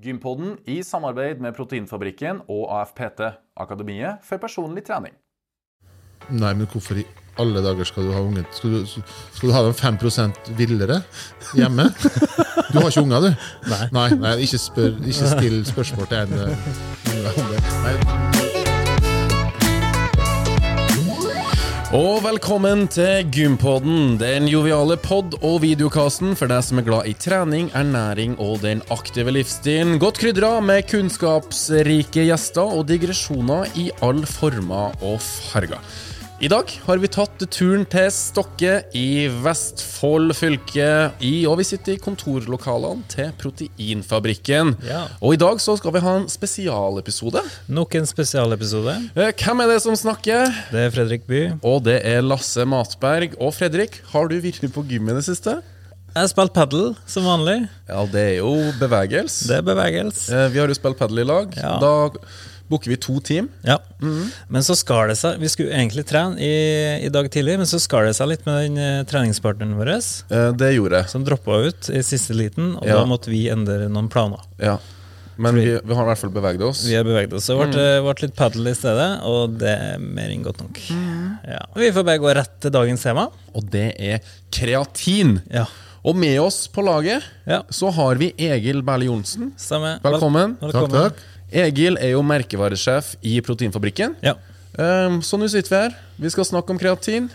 Gympodden i samarbeid med Proteinfabrikken og AFPT, Akademiet for personlig trening. Nei, men hvorfor i alle dager skal du ha ungen? Skal du, skal du ha dem 5% villere hjemme? Du har ikke unger, du? Nei. Nei, nei ikke, spør, ikke still spørsmål til en eh, unge om det. Nei. Og velkommen til Gympodden, den joviale pod- og videokasten for deg som er glad i trening, ernæring og den aktive livsstilen. Godt krydra med kunnskapsrike gjester og digresjoner i alle former og farger. I dag har vi tatt turen til Stokke i Vestfold fylke, i, og vi sitter i kontorlokalene til Proteinfabrikken. Ja. Og i dag så skal vi ha en spesialepisode. Nok en spesialepisode. Eh, Hvem er det som snakker? Det er Fredrik By. Og det er Lasse Matberg. Og Fredrik, har du virkelig på gym i det siste? Jeg har spilt padel som vanlig. Ja, det er jo bevegelse. Det er bevegelse. Eh, Vi har jo spilt padel i lag. Ja. Da booker vi to team. Ja. Men så skar det seg Vi skulle egentlig trene i, i dag tidlig, men så skar det seg litt med den eh, treningspartneren vår, Eh, Det gjorde jeg. som droppa ut i siste liten, og Ja. da måtte vi endre noen planer. Ja. Men vi, vi har i hvert fall beveget oss. Vi har beveget oss. Det ble, ble litt padel i stedet, og det er mer enn godt nok. Ja. Vi får bare gå rett til dagens tema. Og det er kreatin. Ja. Og med oss på laget Ja. så har vi Egil Berle Johnsen. Velkommen. Velkommen. Takk, takk. Egil er jo merkevaresjef i Proteinfabrikken. Ja. Um, så nå sitter vi her. Vi skal snakke om kreatin.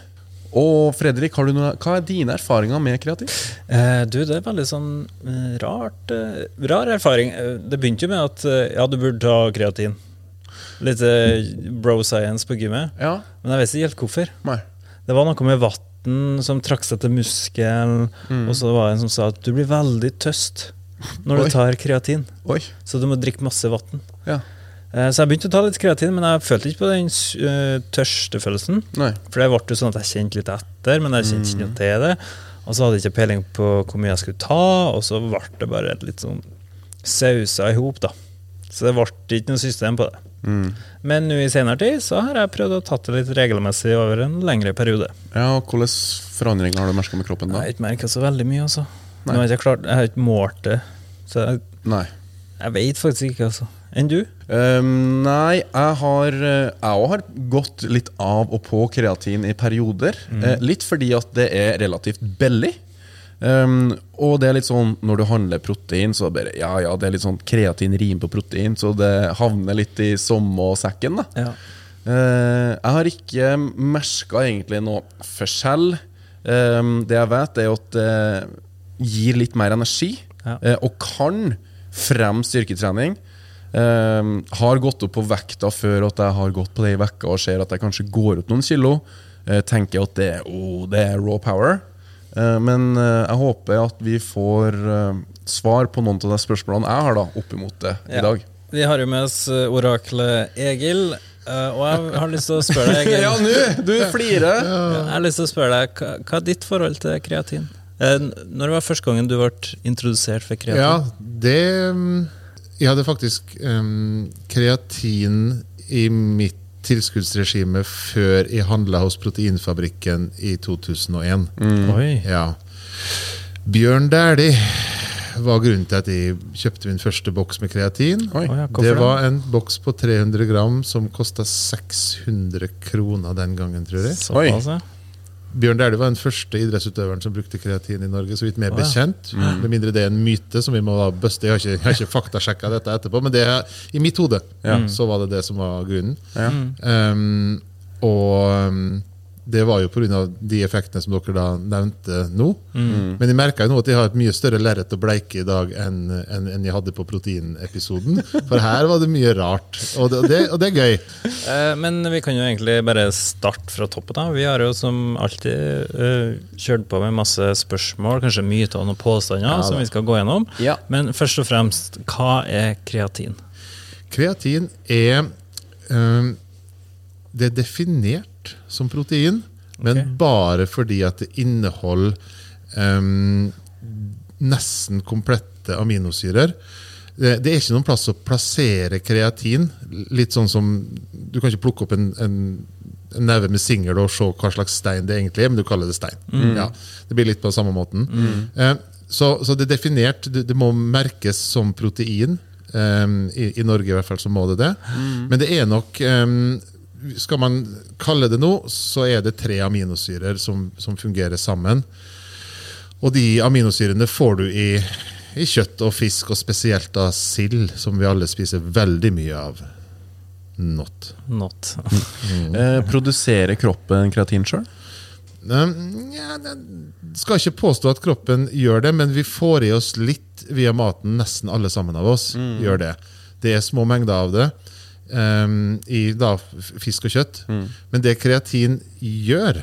Og Fredrik, har du noe, hva er dine erfaringer med kreatin? Eh, du, det er veldig sånn eh, rart eh, Rar erfaring. Eh, Det begynte jo med at ja, du burde ta kreatin. Litt eh, bro science på gymmet. Ja, Men jeg vet ikke helt hvorfor. nei. Det var noe med vann som trakk seg til muskelen, Mm. og så var det en som sa at du blir veldig tøst når Oi. du tar kreatin. Oi. Så du må drikke masse vann. Ja. Eh, Så jeg begynte å ta litt kreatin, men jeg følte ikke på den uh, tørstefølelsen. Nei. For det ble jo sånn at jeg kjente litt etter, men jeg kjente ikke noe til det. Og så hadde jeg ikke peiling på hvor mye jeg skulle ta, og så ble det bare litt sånn sausa i hop, da. Så det ble ikke noe system på det. Mm. Men nå i senere tid så har jeg prøvd å tatt det litt regelmessig over en lengre periode. Ja, og Hvilke forandringer har du merka med kroppen da? Jeg har ikke merka så veldig mye, altså. Nå har jeg ikke klart, jeg har ikke målt det. Så jeg, Nei. jeg vet faktisk ikke, altså. Enn du? Um, nei, jeg har eh, òg har gått litt av og på kreatin i perioder. Eh, litt fordi at det er relativt billig. Um, og det er litt sånn når du handler protein, så bare Ja, ja, det er litt sånn kreatin rimer på protein, så det havner litt i sommersekken. Ja. Uh, jeg har ikke merka egentlig noe forskjell. Um, det jeg vet, er at det gir litt mer energi, Ja. eh, og kan fremme styrketrening. Um, har gått opp på vekta før at jeg har gått på det i vekka og ser at jeg kanskje går opp noen kilo. Uh, tenker at det, oh, det er raw power. Uh, men uh, jeg håper at vi får svar på noen av de spørsmålene jeg har da oppimot det i dag. Vi har jo med oss oraklet Egil, og jeg har lyst til å spørre deg, Egil. Ja, nå! Du flirer! Jeg har lyst til å spørre deg, hva er ditt forhold til kreatin? Eh, Når var første gangen du ble introdusert for kreatin? Ja, det mm, Jeg hadde faktisk um, kreatin i mitt tilskuddsregime før jeg handla hos Proteinfabrikken i 2001. Oi. Ja. Bjørn Dæhlie var grunnen til at jeg kjøpte min første boks med kreatin. Oi. Det var en boks på 300 gram som kosta 600 kroner den gangen, tror jeg. Såpass, ja. Bjørn Dæhlie var den første idrettsutøveren som brukte kreatin i Norge. så vidt mer oh, ja. bekjent. Med mindre det er en myte som vi må da bøste. Jeg har ikke, jeg har ikke faktasjekka dette etterpå, men det i mitt hode så var det det som var grunnen. Ja. Um, og um, det var jo pga. de effektene som dere da nevnte nå. Men jeg merka at jeg har et mye større lerret å bleike i dag enn enn- enn jeg hadde på proteinepisoden. For her var det mye rart, og det, og det, og det er gøy. Eh, Men vi kan jo egentlig bare starte fra toppen da. Vi har jo som alltid eh, kjørt på med masse spørsmål, kanskje myter og noen påstander som vi skal gå gjennom. Ja. Men først og fremst, hva er kreatin? Kreatin er um, Det er definert som protein, men okay. bare fordi at det inneholder um, nesten komplette aminosyrer. Det, det er ikke noen plass å plassere kreatin. Litt sånn som Du kan ikke plukke opp en, en, en neve med singel og se hva slags stein det egentlig er, men du kaller det stein. Ja, det blir litt på samme måten. Eh, så, så det er definert, det, det må merkes som protein. Um, i, I Norge i hvert fall så må det det. Men det er nok um, Skal man kalle det noe, så er det tre aminosyrer som, som fungerer sammen. Og de aminosyrene får du i, i kjøtt og fisk, og spesielt da sild, som vi alle spiser veldig mye av. Not. Not. Eh, produserer kroppen kreatin sjøl? Um, ja, skal ikke påstå at kroppen gjør det, men vi får i oss litt via maten. Nesten alle sammen av oss gjør det. Det er små mengder av det um, i da, fisk og kjøtt. Men det kreatin gjør,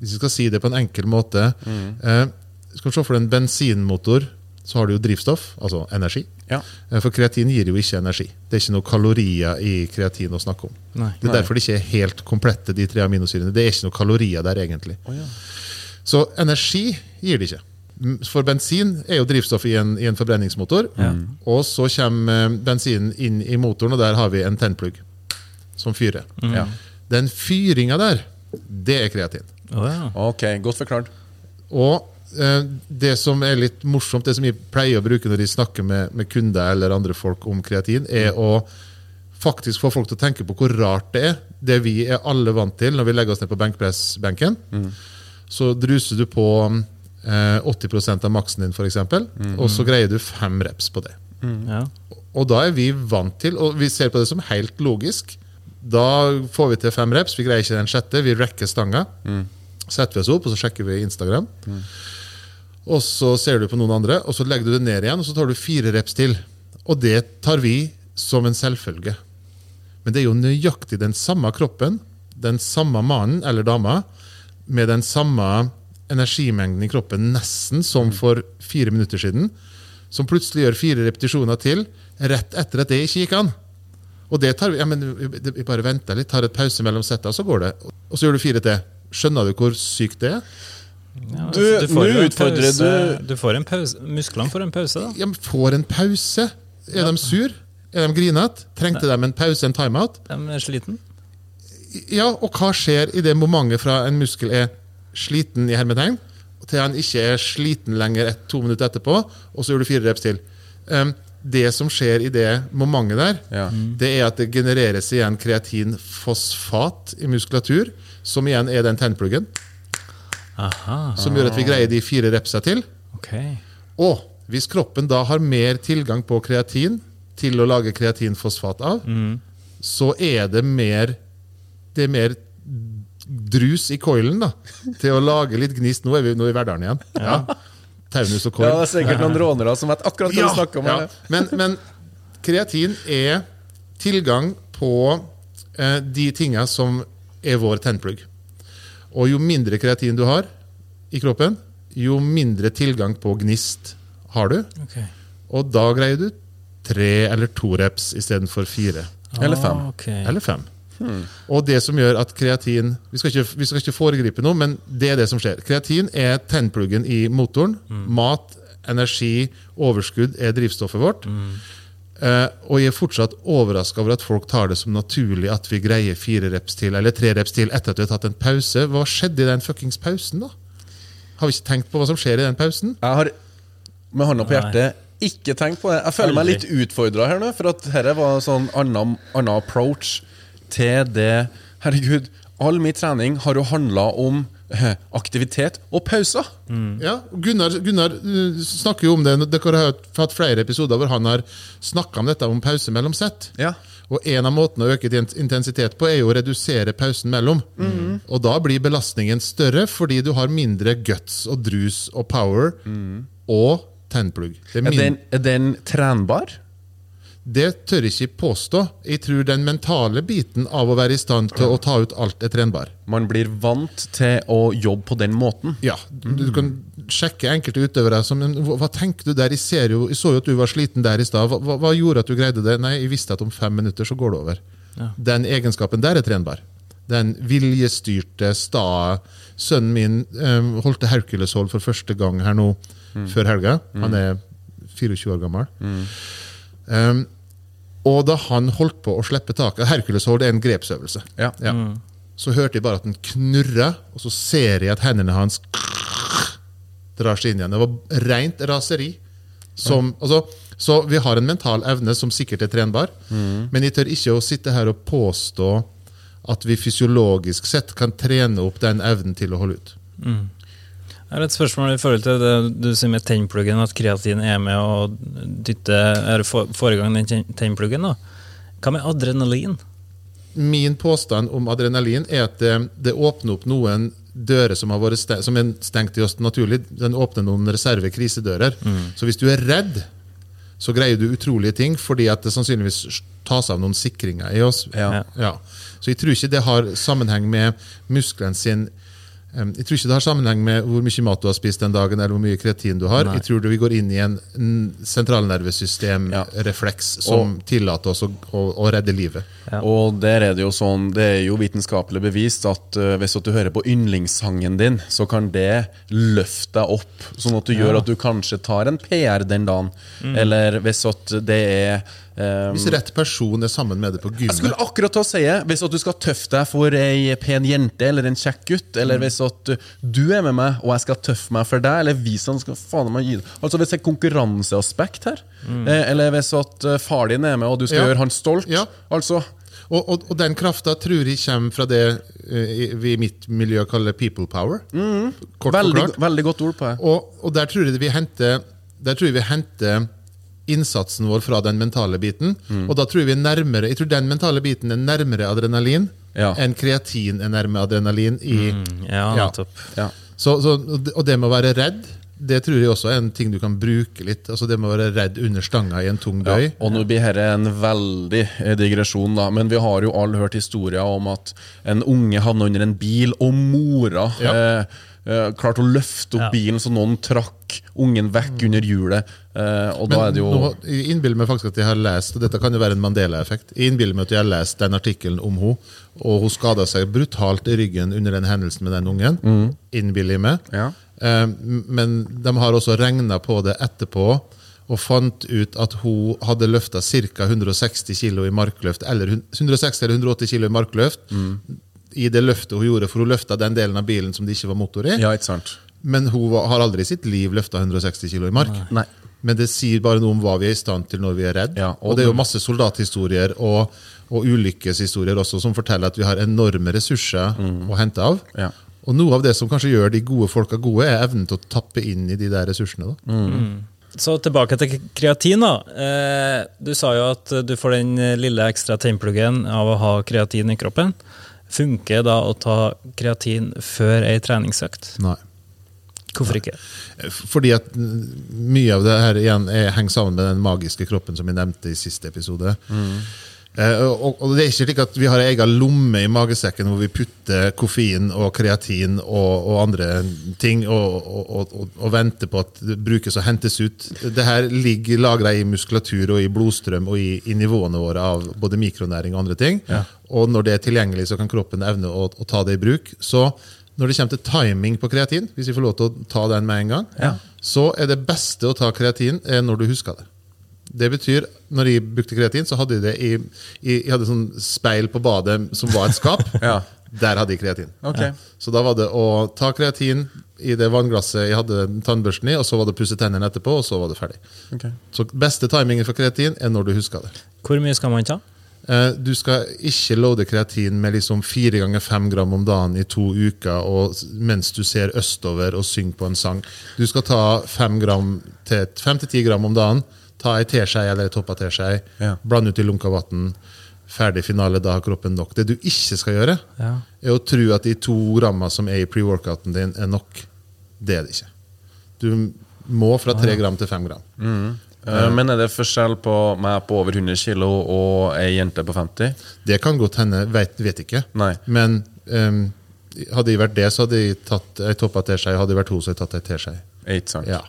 hvis vi skal si det på en enkel måte eh, Skal vi se for deg en bensinmotor, så har du jo drivstoff, altså energi. Ja. Eh, For kreatin gir jo ikke energi. Det er ikke noen kalorier i kreatin å snakke om. Nei. Det er derfor det ikke er helt komplette, de tre aminosyrene. Det er ikke noen kalorier der, egentlig. Så energi gir det ikke. For bensin er jo drivstoff i en, i en forbrenningsmotor. Og så kommer eh, bensinen inn i motoren, og der har vi en tennplugg som fyrer. Ja. Den fyringa der, det er kreatin. Oh, ja. Ok, godt forklart. Og eh, det som er litt morsomt, det som jeg pleier å bruke når de snakker med, med kunder eller andre folk om kreatin, er å faktisk få folk til å tenke på hvor rart det er. Det vi er alle vant til når vi legger oss ned på benkpressbenken. Så druser du på eh, 80% av maksen din, f.eks., og så greier du fem reps på det. ja. Og da er vi vant til, og vi ser på det som helt logisk. Da får vi til fem reps, vi greier ikke den sjette, vi rekker stanga. Setter vi oss opp, og så sjekker vi Instagram. Og så ser du på noen andre, og så legger du det ned igjen, og så tar du fire reps til. Og det tar vi som en selvfølge. Men det er jo nøyaktig den samme kroppen, den samme mannen eller dama, med den samme energimengden i kroppen nesten som for fire minutter siden, som plutselig gjør fire repetisjoner til rett etter at det ikke gikk an. Og det tar vi, ja, men vi bare venter litt, tar et pause mellom setta, så går det. Og så gjør du fire til. Skjønner du hvor sykt det er? Ja, Du, altså, får nå utfordrer pause- du- Du får en pause. Musklene får en pause, da. Ja, men får en pause. Er de sur? Er de grinete? Trengte de en pause, en timeout? De er sliten. Ja, og hva skjer i det momentet fra en muskel er sliten i hermetegn, til han ikke er sliten lenger et, to minutter etterpå, og så gjør du fire reps til? Um, det som skjer i det momentet der, Ja. det er at det genereres igjen kreatinfosfat i muskulatur, som igjen er den tennpluggen, Aha. som gjør at vi greier de fire repsa til. Okay. Og hvis kroppen da har mer tilgang på kreatin til å lage kreatinfosfat av, så er det mer Det er mer drus i coilen da, til å lage litt gnist. Nå er vi nå er vi i Verdalen igjen. Ja. Taunus og Ja, det er sikkert noen rånere som vet akkurat hva Ja, du snakker om. ja. Men, men kreatin er tilgang på eh, de tinga som er vår tennplugg. Og jo mindre kreatin du har i kroppen, jo mindre tilgang på gnist har du. Okay. Og da greier du tre eller to reps istedenfor fire. Eller fem. Ah, okay. Eller fem. Og det som gjør at kreatin vi skal, ikke, vi skal ikke foregripe noe, men det er det som skjer. Kreatin er tennpluggen i motoren. Mat, energi, overskudd er drivstoffet vårt. Eh, og jeg er fortsatt overraska over at folk tar det som naturlig at vi greier fire reps til, eller tre reps til etter at vi har tatt en pause. Hva skjedde i den fuckings pausen, da? Har vi ikke tenkt på hva som skjer i den pausen? Jeg har med hånda på hjertet ikke tenkt på det. Jeg føler meg litt utfordra her nå, for at dette var en sånn annen, annen approach til det Herregud, all min trening har jo handla om eh, aktivitet og pauser. Ja, Gunnar, Gunnar uh, snakker jo om det. Dere har hatt flere episoder hvor han har snakka om dette om pause mellom sett. Ja. Og En av måtene å øke intensitet på er jo å redusere pausen mellom. Og Da blir belastningen større fordi du har mindre guts og drus og power og tennplugg. Er Er den, er den trenbar? Det tør jeg ikke påstå. Jeg tror den mentale biten av å være i stand til å ta ut alt er trenbar. Man blir vant til å jobbe på den måten. Ja, du, kan sjekke enkelte utøvere som hva, tenker du der? Jeg, ser jo, jeg så jo at du var sliten der i stad. Hva, hva, gjorde at du greide det? Nei, jeg visste at om fem minutter så går det over. Den egenskapen der er trenbar. Den viljestyrte, sta Sønnen min um, holdt til Herculeshold for første gang her nå før helga. Han er 24 år gammel. Um, og da han holdt på å slippe taket Herculeshold er en grepsøvelse. Ja. Ja. Så hørte jeg bare at den knurra, og så ser jeg at hendene hans drar seg inn igjen. Det var rent raseri. Som, altså, Så vi har en mental evne som sikkert er trenbar, men jeg tør ikke å sitte her og påstå at vi fysiologisk sett kan trene opp den evnen til å holde ut. Jeg har et spørsmål i forhold til det du sier med tennpluggen, at kreatin er med å dytte er få få i gang den tennpluggen. Hva med adrenalin? Min påstand om adrenalin er at det, det åpner opp noen dører som, har vært stengt, som er stengt i oss naturlig. Den åpner noen reserve krisedører. Så hvis du er redd, så greier du utrolige ting fordi at det sannsynligvis tas av noen sikringer i oss. Ja. Ja. Så jeg tror ikke det har sammenheng med muskelen sin Jeg tror ikke det har sammenheng med hvor mye mat du har spist den dagen, eller hvor mye kreatin du har. Nei. Jeg tror vi går inn i en sentralnervesystemrefleks ja. som som tillater oss å, å, å redde livet. Ja. Og der er det jo sånn, det er jo vitenskapelig bevist at uh, hvis at du hører på yndlingssangen din, så kan det løfte deg opp, sånn at du gjør at du kanskje tar en PR den dagen. Eller hvis at det er eh, Hvis rett person er sammen med deg på Jeg skulle akkurat til å si. Hvis at du skal tøffe deg for ei pen jente eller en kjekk gutt, eller hvis at du er med meg og jeg skal tøffe meg for deg, eller vi som skal faen meg gi Altså Hvis det er konkurranseaspekt her, mm. eller hvis at uh, far din er med og du skal Ja. gjøre han stolt Ja. Altså Og, og, og den krafta tror jeg kommer fra det uh, vi i mitt miljø kaller people power. Kort veldig, veldig godt ord på det. Og, og der tror jeg vi henter Der tror jeg vi henter innsatsen vår fra den mentale biten. Mm. Og da tror jeg vi er nærmere Jeg tror den mentale biten er nærmere adrenalin Ja. enn kreatin er nærme adrenalin i Ja, Ja. nettopp. Ja. så, så, og det- med å være redd, det tror jeg også er en ting du kan bruke litt. Altså Det med å være redd under stanga i en tung bøy. Ja, og nå blir dette en veldig eh, digresjon, da, men vi har jo alle hørt historier om at en unge havna under en bil, og mora Ja. eh, eh, klarte å løfte opp Ja. bilen så noen trakk ungen vekk under hjulet. Eh, og da er det jo nå, jeg innbiller meg faktisk at jeg har lest og dette kan jo være en Mandela-effekt, jeg innbiller meg at jeg har lest den artikkelen om henne, og hun skada seg brutalt i ryggen under den hendelsen med den ungen. Innbiller jeg meg. Ja. Eh, men de har også regna på det etterpå og fant ut at hun hadde løfta ca. 160 kg i markløft, eller 160 eller 180 kg i markløft, i det løftet hun gjorde, for hun løfta den delen av bilen som det ikke var motor i. Ja, ikke sant? Men hun var, har aldri i sitt liv løfta 160 kg i mark. Nei. Men det sier bare noe om hva vi er i stand til når vi er redd. Ja, og og, det er jo masse soldathistorier og, og ulykkeshistorier også som forteller at vi har enorme ressurser å hente av. Mm. Ja. Og noe av det som kanskje gjør de gode folka gode, er evnen til å tappe inn i de der ressursene. Da. Mm. Så tilbake til kreatin. da. Eh, du sa jo at du får den lille ekstra tennpluggen av å ha kreatin i kroppen. Funker da å ta kreatin før ei treningsøkt? Nei. Hvorfor ikke? Fordi at mm, mye av det her igjen er, henger sammen med den magiske kroppen som vi nevnte i siste episode. Eh, og, og det er ikke slik at vi har ei egen lomme i magesekken hvor vi putter koffein og kreatin og, og andre ting og, og, venter på at det brukes og hentes ut. Det her ligger lagra i muskulatur og i blodstrøm og i, i nivåene våre av både mikronæring og andre ting. Og når det er tilgjengelig, så kan kroppen evne å, å ta det i bruk. Så når det kommer til timing på kreatin, hvis vi får lov til å ta den med en gang, så er det beste å ta kreatin er når du husker det. Det betyr, når jeg brukte kreatin, så hadde jeg det i, i Jeg hadde sånn speil på badet som var et skap. Ja. Der hadde jeg kreatin. Ok. Så da var det å ta kreatin i det vannglasset jeg hadde tannbørsten i, og så var det å pusse tennene etterpå, og så var det ferdig. Okay. Så beste timingen for kreatin er når du husker det. Hvor mye skal man ta? Eh, Du skal ikke loade kreatin med liksom fire ganger fem gram om dagen i to uker og mens du ser østover og synger på en sang. Du skal ta fem, gram til, fem til ti gram om dagen. Ta ei teskje eller ei toppa teskje. Ja. Bland ut i lunka vann. Ferdig finale, da har kroppen nok. Det du ikke skal gjøre, Ja. er å tro at de to gramma som er i pre-workouten din, er nok. Det er det ikke. Du må fra tre gram til fem gram. Eh, men er det forskjell på meg på over 100 kg og ei jente på 50? Det kan godt hende, vet, vet ikke. Nei. Men um, hadde jeg vært det, så hadde jeg tatt ei toppa teskje. Hadde jeg vært hun, så hadde jeg tatt ei teskje. Ja.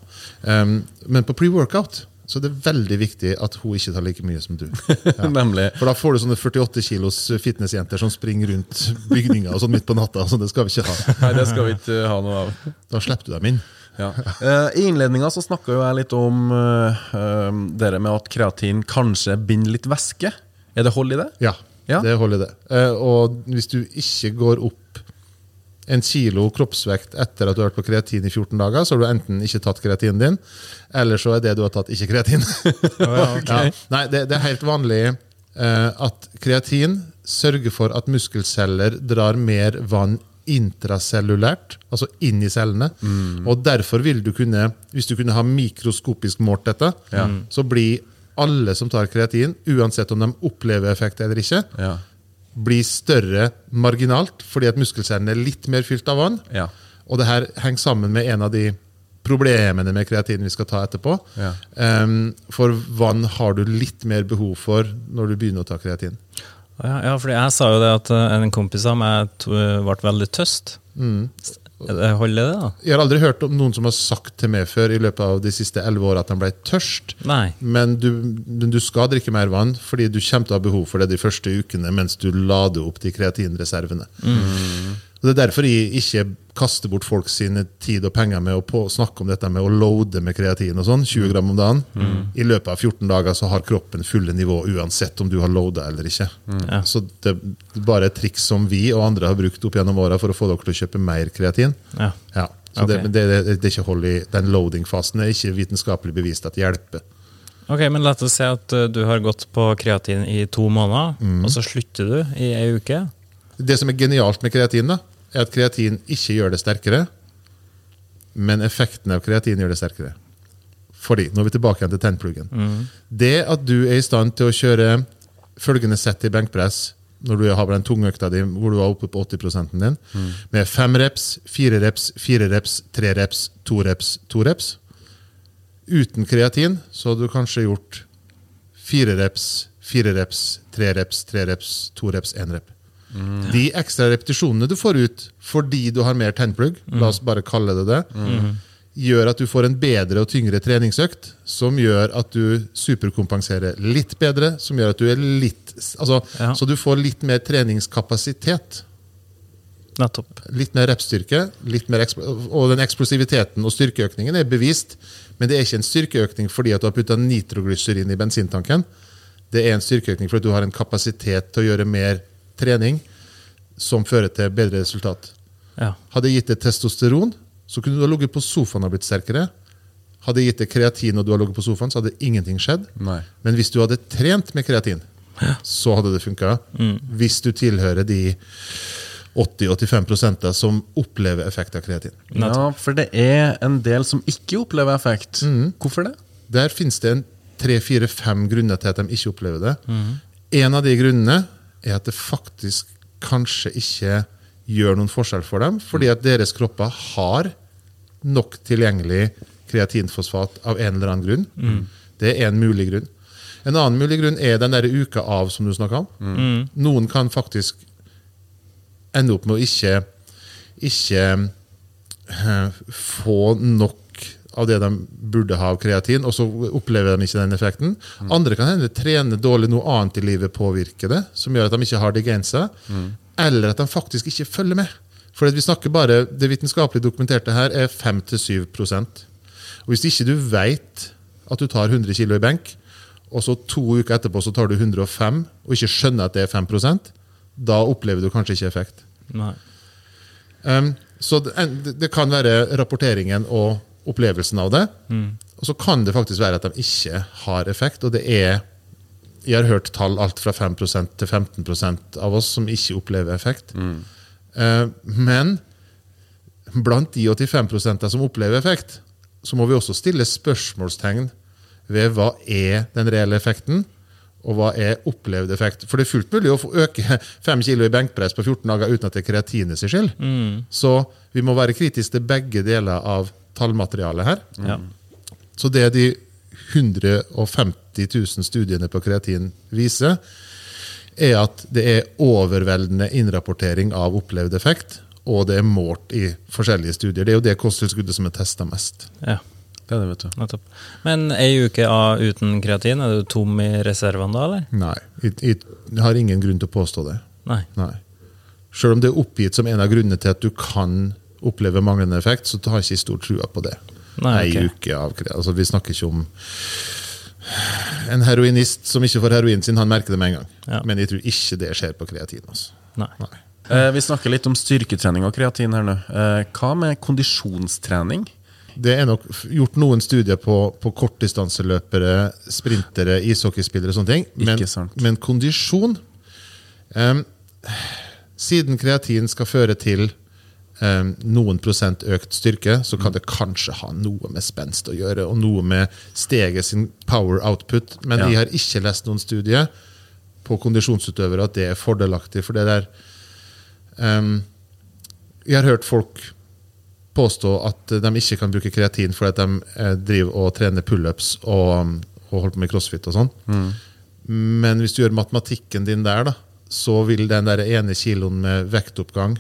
Um, men på pre-workout så er det veldig viktig at hun ikke tar like mye som du. Ja. For da får du sånne 48 kilos fitnessjenter som springer rundt bygninger og sånn midt på natta. Så det skal vi ikke ha. Nei, det skal vi ikke ha noe av. Da slipper du dem inn. Ja. Eh, I innledninga så snakka jeg litt om uh, eh, det med at kreatin kanskje binder litt væske. Er det hold i det? Ja, Ja. det holder det. Uh, og hvis du ikke går opp en kilo kroppsvekt etter at du har vært på kreatin i 14 dager, så har du enten ikke tatt kreatinen din, eller så er det du har tatt, ikke kreatin. ja. Nei, det, det er helt vanlig uh, at kreatin sørger for at muskelceller drar mer vann intracellulært, altså inn i cellene. Og derfor vil du kunne, hvis du kunne ha mikroskopisk målt dette, så blir alle som tar kreatin, uansett om de opplever effekt eller ikke, Ja. blir større marginalt, fordi at muskelcellene er litt mer fylt av vann. Ja. Og det her henger sammen med en av de problemene med kreatin vi skal ta etterpå. Ja. Ehm, for vann har du litt mer behov for når du begynner å ta kreatin. Ja, ja, fordi jeg sa jo det at eh, en kompis av meg ble veldig tøst. Mm. Holder det, da? Jeg har aldri hørt om noen som har sagt til meg før i løpet av de siste elleve åra at de ble tørst. Nei. Men du, du skal drikke mer vann, fordi du kommer til å ha behov for det de første ukene mens du lader opp de kreatinreservene. Og Det er derfor jeg ikke kaster bort folk sine tid og penger med å på, snakke om dette med å loade med kreatin og sånn, 20 gram om dagen. I løpet av 14 dager så har kroppen fulle nivå uansett om du har loada eller ikke. Ja. Så det er bare et triks som vi og andre har brukt opp gjennom åra for å få dere til å kjøpe mer kreatin. Ja. Ja, så det, det, det, det er ikke hold i Den loading-fasen er ikke vitenskapelig bevist at hjelper. Ok, men la oss si at eh, du har gått på kreatin i to måneder, Mm. og så slutter du i ei uke. Det som er genialt med kreatin, da, er at kreatin ikke gjør det sterkere, men effekten av kreatin gjør det sterkere. Fordi, nå er vi tilbake igjen til tennpluggen. Det at du er i stand til å kjøre følgende sett i benkpress når du har den tungøkta di hvor du er oppe på 80% din, med fem reps, fire reps, fire reps, tre reps, to reps, to reps Uten kreatin så hadde du kanskje gjort fire reps, fire reps, tre reps, tre reps, to reps, én rep. De ekstra repetisjonene du får ut fordi du har mer tennplugg, la oss bare kalle det det, gjør at du får en bedre og tyngre treningsøkt, som gjør at du superkompenserer litt bedre, som gjør at du er litt altså, Ja. Så du får litt mer treningskapasitet. Nettopp. Litt mer repstyrke, litt mer og den eksplosiviteten og styrkeøkningen er bevist, men det er ikke en styrkeøkning fordi at du har putta nitroglyserin i bensintanken. Det er en styrkeøkning fordi du har en kapasitet til å gjøre mer trening som fører til bedre resultat. Ja. Hadde jeg gitt deg testosteron, så kunne du ha ligget på sofaen og blitt sterkere. Hadde jeg gitt deg kreatin og du hadde ligget på sofaen, så hadde ingenting skjedd. Nei. Men hvis du hadde trent med kreatin, så hadde det funka. Hvis du tilhører de 80-85% som opplever effekt av kreatin. Ja, for det er en del som ikke opplever effekt. Hvorfor det? Der finnes det en tre-fire-fem grunner til at de ikke opplever det. En av de grunnene er at det faktisk kanskje ikke gjør noen forskjell for dem, fordi at deres kropper har nok tilgjengelig kreatinfosfat av en eller annen grunn. Det er en mulig grunn. En annen mulig grunn er den der uka av som du snakka om. Noen kan faktisk ende opp med å ikke, ikke eh, få nok av det de burde ha av kreatin, og så opplever de ikke den effekten. Andre kan hende trene dårlig, noe annet i livet påvirker det, som gjør at de ikke har det mm. eller at de faktisk ikke følger med. For at vi snakker bare, Det vitenskapelig dokumenterte her er 5-7% Og Hvis ikke du vet at du tar 100 kg i benk, og så to uker etterpå så tar du 105, og ikke skjønner at det er 5% da opplever du kanskje ikke effekt. Nei. Um, så det, det kan være rapporteringen og opplevelsen av det. Og så kan det faktisk være at de ikke har effekt. Og det er Jeg har hørt tall alt fra 5% til 15% av oss som ikke opplever effekt. Eh, men blant de 85% som opplever effekt, så må vi også stille spørsmålstegn ved hva er den reelle effekten, og hva er opplevd effekt. For det er fullt mulig å få øke 5 kilo i benkpress på 14 dager uten at det er kreatinet sin skyld. Så vi må være kritiske til begge deler av tallmaterialet her. Ja. Så det de 150 000 studiene på kreatin viser, er at det er overveldende innrapportering av opplevd effekt, og det er målt i forskjellige studier. Det er jo det kosttilskuddet som er testa mest. ja. Det er det, vet du. Nettopp. Men ei uke av uten kreatin, er du tom i reservene da, eller? Nei, jeg, jeg har ingen grunn til å påstå det. Nei. Nei. Selv om det er oppgitt som en av grunnene til at du kan oppleve manglende effekt, så har jeg ikke stor trua på det. Nei, Ei ok. uke av altså, Vi snakker ikke om en heroinist som ikke får heroin sin, han merker det med en gang. Ja. Men jeg tror ikke det skjer på kreatin. Altså. Nei. Nei. Eh, vi snakker litt om styrketrening og kreatin her nå. Eh, hva med kondisjonstrening? Det er nok gjort noen studier på, på kortdistanseløpere, sprintere, ishockeyspillere og sånne ting. Men, Ikke sant. men kondisjon eh, Siden kreatin skal føre til em, noen prosent økt styrke, så kan det kanskje ha noe med spenst å gjøre, og noe med steget sin power output. Men Ja. de har ikke lest noen studie på kondisjonsutøvere at det er fordelaktig. For det der um, Jeg har hørt folk påstå at de ikke kan bruke kreatin fordi de eh, driver og trener pullups og, og holder på med crossfit og sånn. Men hvis du gjør matematikken din der, da, så vil den der ene kiloen med vektoppgang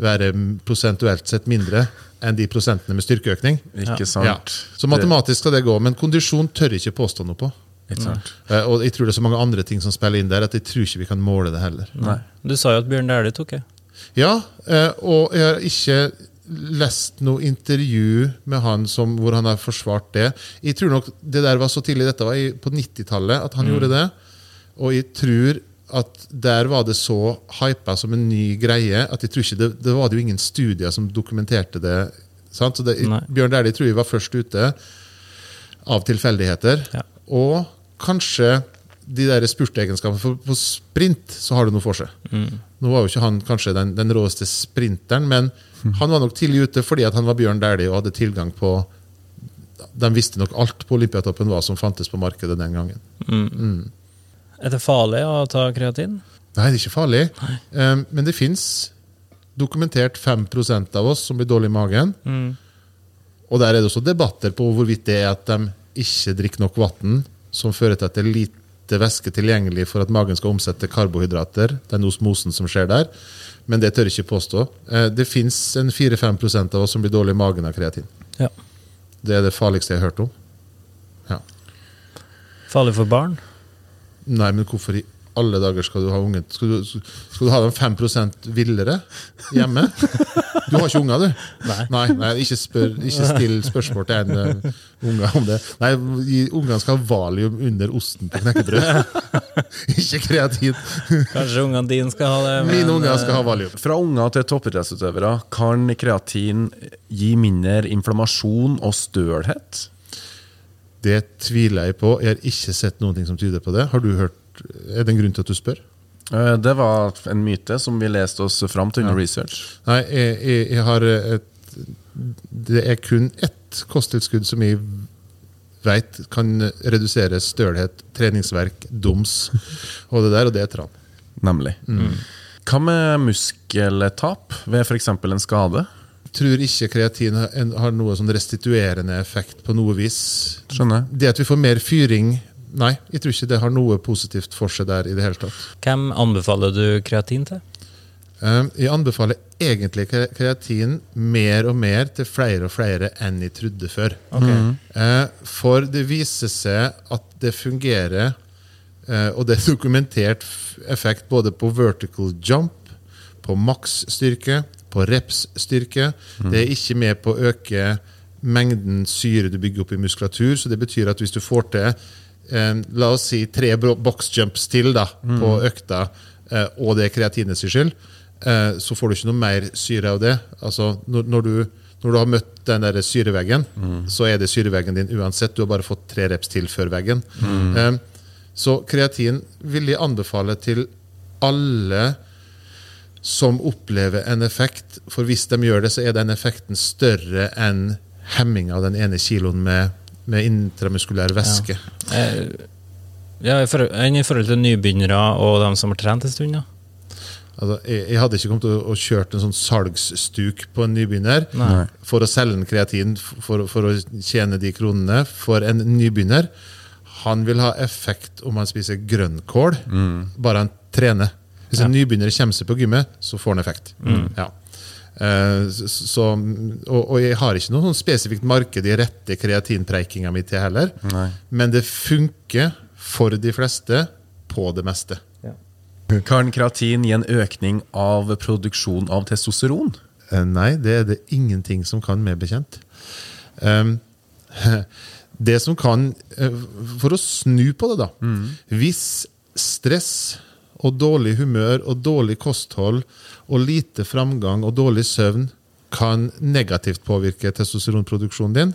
være prosentuelt sett mindre enn de prosentene med styrkeøkning. Ikke sant? Ja. Så matematisk skal det gå, men kondisjon tør ikke påstå noe på. Ikke sant? Eh, Og jeg tror det er så mange andre ting som spiller inn der, at jeg tror ikke vi kan måle det heller. Nei. Du sa jo at Bjørn Dæhlie tok det. Ja, eh, og jeg har ikke lest noe intervju med han som, hvor han har forsvart det. Jeg tror nok det der var så tidlig, dette var på 90-tallet at han gjorde det. Og jeg tror at der var det så hypa som en ny greie at jeg tror ikke det, det var det jo ingen studier som dokumenterte det. Sant? Så det, Bjørn Dæhlie tror jeg var først ute av tilfeldigheter. Ja. Og kanskje de der spurtegenskapene. For på sprint så har det noe for seg. Nå var jo ikke han kanskje den, den råeste sprinteren, men han var nok tidlig ute fordi han var Bjørn Dæhlie og hadde tilgang på De visste nok alt på Olympiatoppen hva som fantes på markedet den gangen. Er det farlig å ta kreatin? Nei, det er ikke farlig. Um, men det fins dokumentert 5% av oss som blir dårlig i magen. Og der er det også debatter på hvorvidt det er at de ikke drikker nok vann, som fører til at det er lite væske tilgjengelig for at magen skal omsette karbohydrater. Den osmosen som skjer der. Men det tør jeg ikke påstå. Eh, Det fins 4-5% av oss som blir dårlig i magen av kreatin. Ja. Det er det farligste jeg har hørt om. Ja. Farlig for barn? Nei, men hvorfor i alle dager skal du ha ungen Skal du, skal du ha dem 5% villere hjemme? Du har ikke unger, du? Nei. nei, ikke, spør, ikke still spørsmål til en uh, unge om det. Nei, Ungene skal ha valium under osten på knekkebrød. ikke kreatin. Kanskje ungene dine skal ha det? men, Mine unger skal ha eh, valium. Fra unger til toppidrettsutøvere, kan kreatin gi mindre inflammasjon og stølhet? Det tviler jeg på. Jeg har ikke sett noen ting som tyder på det. Har du hørt, Er det en grunn til at du spør? Eh, Det var en myte som vi leste oss fram til under research. Nei, jeg, jeg, jeg har et Det er kun ett kosttilskudd som jeg vet kan redusere stølhet, treningsverk, doms og det der, og det er tran. Nemlig. Hva med muskeltap ved f.eks. en skade? Tror ikke kreatin har, noe sånn restituerende effekt på noe vis. Skjønner. Det at vi får mer fyring Nei, jeg tror ikke det har noe positivt for seg der i det hele tatt. Hvem anbefaler du kreatin til? Um, Jeg anbefaler egentlig kreatin mer og mer til flere og flere enn jeg trodde før. Eh, For det viser seg at det fungerer, eh, og det er dokumentert effekt både på vertical jump, på maksstyrke, på repsstyrke. Det er ikke med på å øke mengden syre du bygger opp i muskulatur, så det betyr at hvis du får til eh, la oss si tre boxjumps til da, på økta, eh, og det er kreatinets skyld, eh, så får du ikke noe mer syre av det. Altså, når, når, du, når du har møtt den der syreveggen, så er det syreveggen din uansett. Du har bare fått tre reps til før veggen. Mm. så kreatin vil jeg anbefale til alle som opplever en effekt. For hvis de gjør det, så er den effekten større enn hemming av den ene kiloen med, med intramuskulær væske. Eh, Ja, enn i forhold til nybegynnere og dem som har trent en stund, da. Altså, jeg, jeg hadde ikke kommet til å, å kjørt en sånn salgsstuk på en nybegynner Nei. for å selge en kreatin for, for å tjene de kronene. For en nybegynner han vil ha effekt om han spiser grønnkål, bare han trener. Hvis en nybegynner kommer seg på gymmet, så får han effekt. Ja. Eh, så, og, og jeg har ikke noe sånn spesifikt marked i rette kreatinpreikinga mi til heller. Nei. Men det funker for de fleste på det meste. Kan kreatin gi en økning av produksjon av testosteron? Eh, Nei, det er det ingenting som kan meg bekjent. Um, det som kan eh, For å snu på det, da. Hvis stress og dårlig humør og dårlig kosthold og lite framgang og dårlig søvn kan negativt påvirke testosteronproduksjonen din,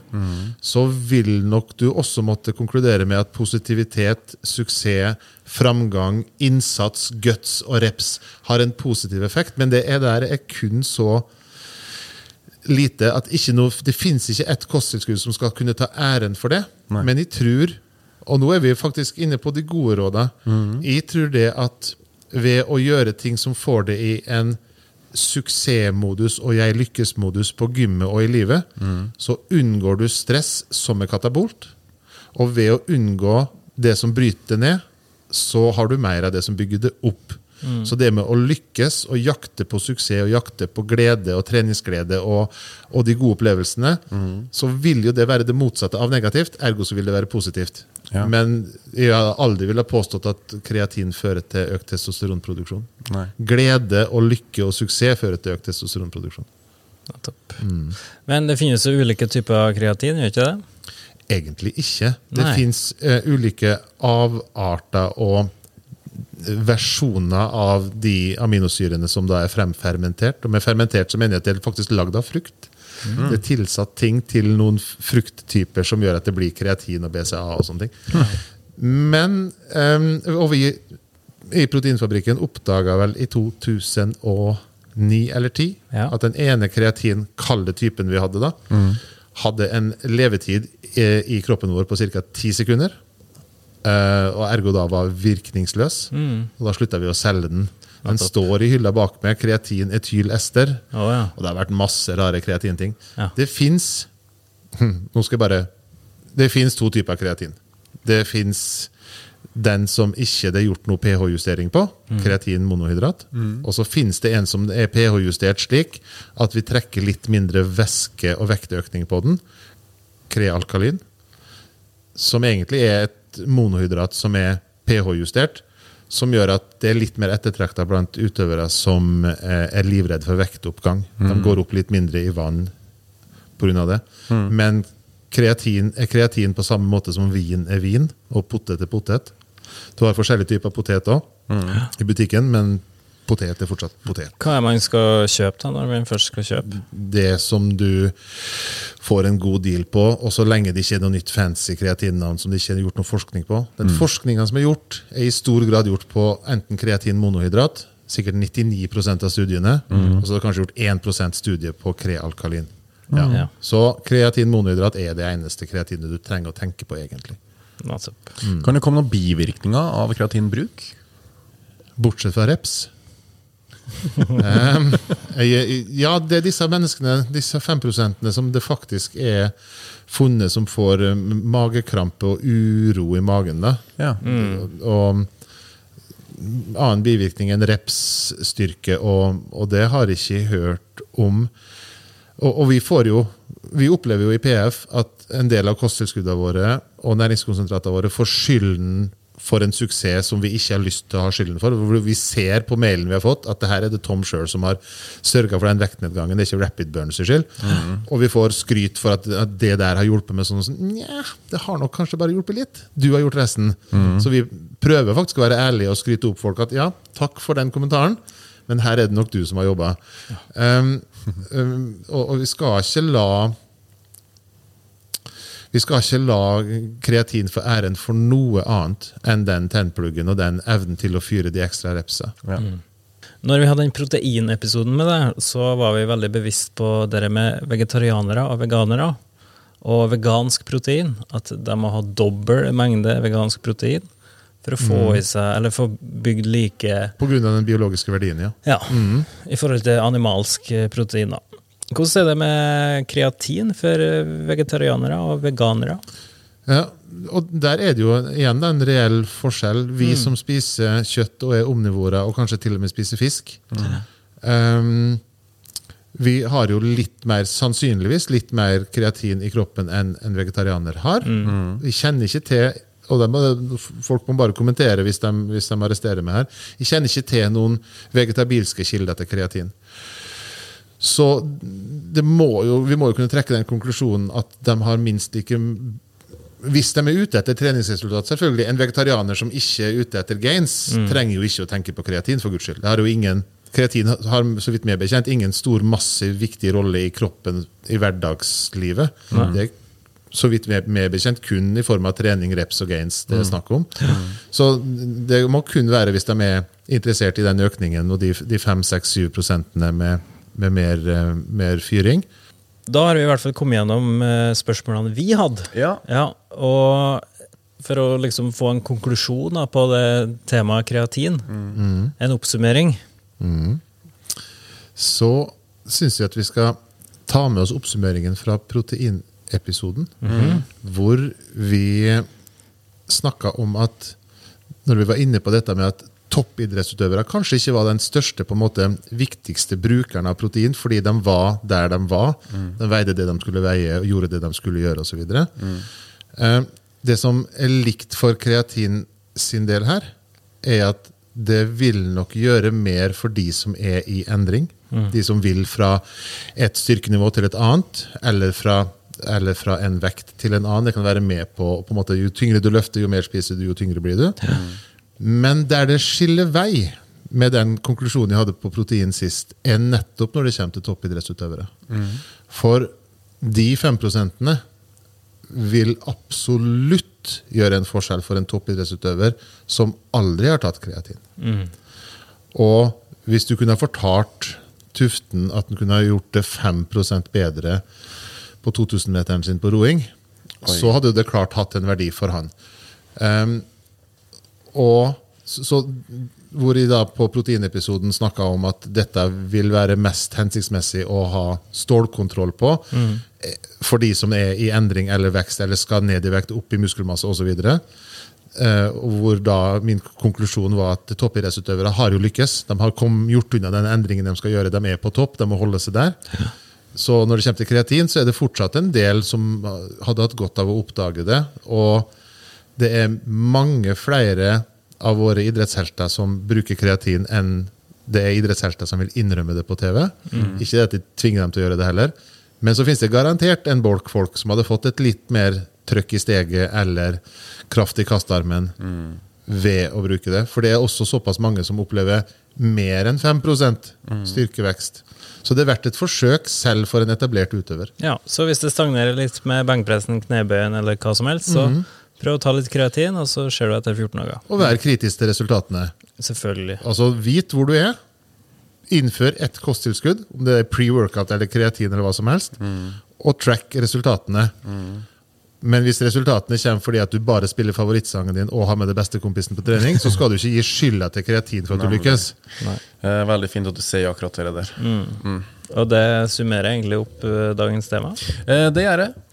så vil nok du også måtte konkludere med at positivitet, suksess, framgang, innsats, guts og reps har en positiv effekt, men det er der er kun så lite at ikke noe, det finnes ikke ett kosttilskudd som skal kunne ta æren for det. Men jeg tror, og nå er vi faktisk inne på de gode råda, jeg tror det at ved å gjøre ting som får det i en suksessmodus og jeg lykkes-modus på gymmet og i livet, så unngår du stress som er katabolt. Og ved å unngå det som bryter det ned, så har du mer av det som bygger det opp. Så det med å lykkes og jakte på suksess og jakte på glede og treningsglede og, og de gode opplevelsene, så vil jo det være det motsatte av negativt, ergo så vil det være positivt. Ja. Men jeg har aldri ville påstått at kreatin fører til økt testosteronproduksjon. Nei. Glede og lykke og suksess fører til økt testosteronproduksjon. Mm. Men det finnes jo ulike typer kreatin, gjør ikke det? Egentlig ikke. Det fins uh, ulike avarter og versjoner av de aminosyrene som da er fremfermentert. Og med fermentert så mener jeg at det er faktisk lagd av frukt. Det er tilsatt ting til noen frukttyper som gjør at det blir kreatin og BCA og sånne ting. Men um, Og vi i Proteinfabrikken oppdaga vel i 2009 eller 2010 Ja. at den ene kreatin, kalde typen vi hadde da, hadde en levetid eh, i kroppen vår på ca. 10 sekunder. Eh, og ergo da var virkningsløs. Og da slutta vi å selge den. Den står i hylla bak meg. Kreatin, etyl, ester. Å ja. Og det har vært masse rare kreatinting. Ja. Det fins Nå skal jeg bare Det fins to typer kreatin. Det fins den som ikke det er gjort noe pH-justering på, kreatin monohydrat. Og så fins det en som er pH-justert slik at vi trekker litt mindre væske- og vektøkning på den. Krealkalin. Som egentlig er et monohydrat som er pH-justert. Som gjør at det er litt mer ettertrakta blant utøvere som eh, er livredd for vektoppgang. De går opp litt mindre i vann pga. det. Men kreatin er kreatin på samme måte som vin er vin, og potet er potet. Du har forskjellige typer potet òg i butikken, men potet er fortsatt potet. Hva er man skal kjøpe da, når man først skal kjøpe? Det som du får en god deal på, og så lenge det ikke er noe nytt fancy kreatinnavn som det ikke er gjort noe forskning på. Den forskninga som er gjort, er i stor grad gjort på enten kreatin monohydrat, sikkert 99% av studiene, og så er det kanskje gjort 1 studie på krealkalin. Ja. Ja. Så kreatin monohydrat er det eneste kreatinet du trenger å tenke på, egentlig. Mm. Kan det komme noen bivirkninger av kreatinbruk? Bortsett fra reps. Jeg- ja, det er disse menneskene, disse 5 som det faktisk er funnet som får eh, magekrampe og uro i magen. da. Ja. Og annen bivirkning enn repsstyrke, og, og det har jeg ikke hørt om. Og, og vi får jo vi opplever jo i PF at en del av kosttilskuddene våre og næringskonsentratene våre får skylden for en suksess som vi ikke har lyst til å ha skylden for. Vi ser på mailen vi har fått at det her er det Tom sjøl som har sørga for den vektnedgangen. Det er ikke Rapid Burns skyld. Mm. Og vi får skryt for at, det der har hjulpet med sånn sånn. Nja, det har nok kanskje bare hjulpet litt. Du har gjort resten. Så vi prøver faktisk å være ærlige og skryte opp folk at ja, takk for den kommentaren, men her er det nok du som har jobba. Um, um, og, og vi skal ikke la vi skal ikke la kreatin få æren for noe annet enn den tennpluggen og den evnen til å fyre de ekstra repsa. Ja. Når vi hadde den proteinepisoden med deg, så var vi veldig bevisst på det med vegetarianere og veganere. Og vegansk protein. At de må ha dobbel mengde vegansk protein for å få i seg, eller få bygd like På grunn av den biologiske verdien, ja. Ja, i forhold til animalsk protein. da. Hvordan er det med kreatin for eh, vegetarianere og veganere? ja. Og der er det jo igjen en reell forskjell. Vi som spiser kjøtt og er omnivorer, og kanskje til og med spiser fisk. Um, vi har jo litt mer, sannsynligvis litt mer kreatin i kroppen enn en vegetarianer har. Vi kjenner ikke til og må, Folk må bare kommentere hvis de, hvis de arresterer meg her. Jeg kjenner ikke til noen vegetabilske kilder til kreatin. Så må jo, vi må jo kunne trekke den konklusjonen at de har minst like hvis de er ute etter treningsresultat, selvfølgelig. En vegetarianer som ikke er ute etter gains, trenger jo ikke å tenke på kreatin, for guds skyld. Det har jo ingen, kreatin har, så vidt meg bekjent, ingen stor, massiv, viktig rolle i kroppen i hverdagslivet. Det er så vidt meg bekjent kun i form av trening, reps og gains det er snakk om. Så det må kun være hvis de er interessert i den økningen og de, de 5-6-7 prosentene med, med mer, eh, mer fyring. Da har vi i hvert fall kommet gjennom eh, spørsmålene vi hadde. Ja. Ja, og for å liksom få en konklusjon da, på det temaet kreatin, en oppsummering så syns jeg at vi skal ta med oss oppsummeringen fra proteinepisoden, hvor vi snakka om at når vi var inne på dette med at toppidrettsutøvere kanskje ikke var den største, på en måte viktigste brukeren av protein, fordi de var der de var. De veide det de skulle veie, og gjorde det de skulle gjøre, osv. Eh, Det som er likt for kreatin sin del her, er at det vil nok gjøre mer for de som er i endring. De som vil fra et styrkenivå til et annet, eller fra, eller fra en vekt til en annen. Det kan være med på, på en måte, Jo tyngre du løfter, jo mer spiser du, jo tyngre blir du. Men der det skiller vei med den konklusjonen jeg hadde på protein sist, er nettopp når det kommer til toppidrettsutøvere. For de fem prosentene vil absolutt gjøre en forskjell for en toppidrettsutøver som aldri har tatt kreatin. Og hvis du kunne ha fortalt Tuften at han kunne ha gjort det 5% bedre på 2000-meteren sin på roing, så hadde det klart hatt en verdi for han. Ehm, og så, hvor jeg da på proteinepisoden snakka om at dette vil være mest hensiktsmessig å ha stålkontroll på mm. for de som er i endring eller vekst, eller skal ned i vekt, opp i muskelmasse osv. Uh, og hvor da min konklusjon var at toppidrettsutøvere har jo lykkes. De har kom, gjort unna den endringen de skal gjøre. De er på topp, de må holde seg der. Så når det kommer til kreatin, så er det fortsatt en del som hadde hatt godt av å oppdage det. Og det er mange flere av våre idrettshelter som bruker kreatin, enn det er idrettshelter som vil innrømme det på TV. Ikke det at de tvinger dem til å gjøre det heller. Men så finnes det garantert en bolk folk som hadde fått et litt mer trøkk i steget eller kraft i kastarmen ved å bruke det. For det er også såpass mange som opplever mer enn 5% styrkevekst. Så det er verdt et forsøk selv for en etablert utøver. Ja, Så hvis det stagnerer litt med benkpressen, knebøyen eller hva som helst, så prøv å ta litt kreatin, og så ser du etter 14 dager. Og vær kritisk til resultatene. Selvfølgelig. Altså, Vit hvor du er. Innfør ett kosttilskudd, om det er pre-workout eller kreatin, eller hva som helst, og track resultatene. Men hvis resultatene kommer fordi at du bare spiller favorittsangen din og har med det beste kompisen på trening, så skal du ikke gi skylda til kreatin for at du lykkes. Eh, veldig fint at du sier akkurat det der. Og det summerer egentlig opp eh, dagens tema. Eh, det gjør jeg.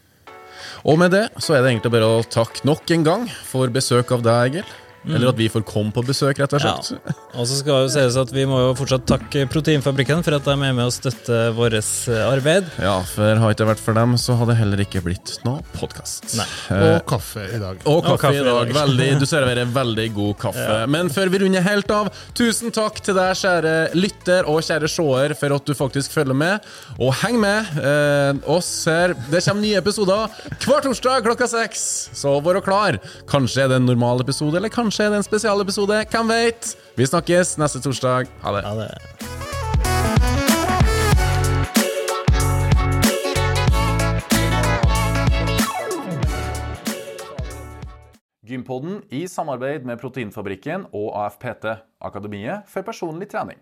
Og med det så er det egentlig bare å takke nok en gang for besøk av deg, Egil. Eller at vi får komme på besøk, rett og Ja. slett. Og så skal det sies at vi må jo fortsatt takke Proteinfabrikken for at de er med og støtter vårt eh, arbeid. Ja, for har ikke vært for dem, så hadde det heller ikke blitt noe podkast. Og kaffe i dag. Og kaffe, kaffe i i dag. dag. Veldig, du serverer veldig god kaffe. Men før vi runder helt av, tusen takk til deg, kjære lytter og kjære seer, for at du faktisk følger med. Og heng med eh, oss her. Det kommer nye episoder hver torsdag klokka seks. Så vær klar. Kanskje er det en normal episode, eller kanskje det en spesialepisode. Hvem vet? Vi snakkes neste torsdag. Ha det. Ha det Gympodden i samarbeid med Proteinfabrikken og AFPT, Akademiet for personlig trening.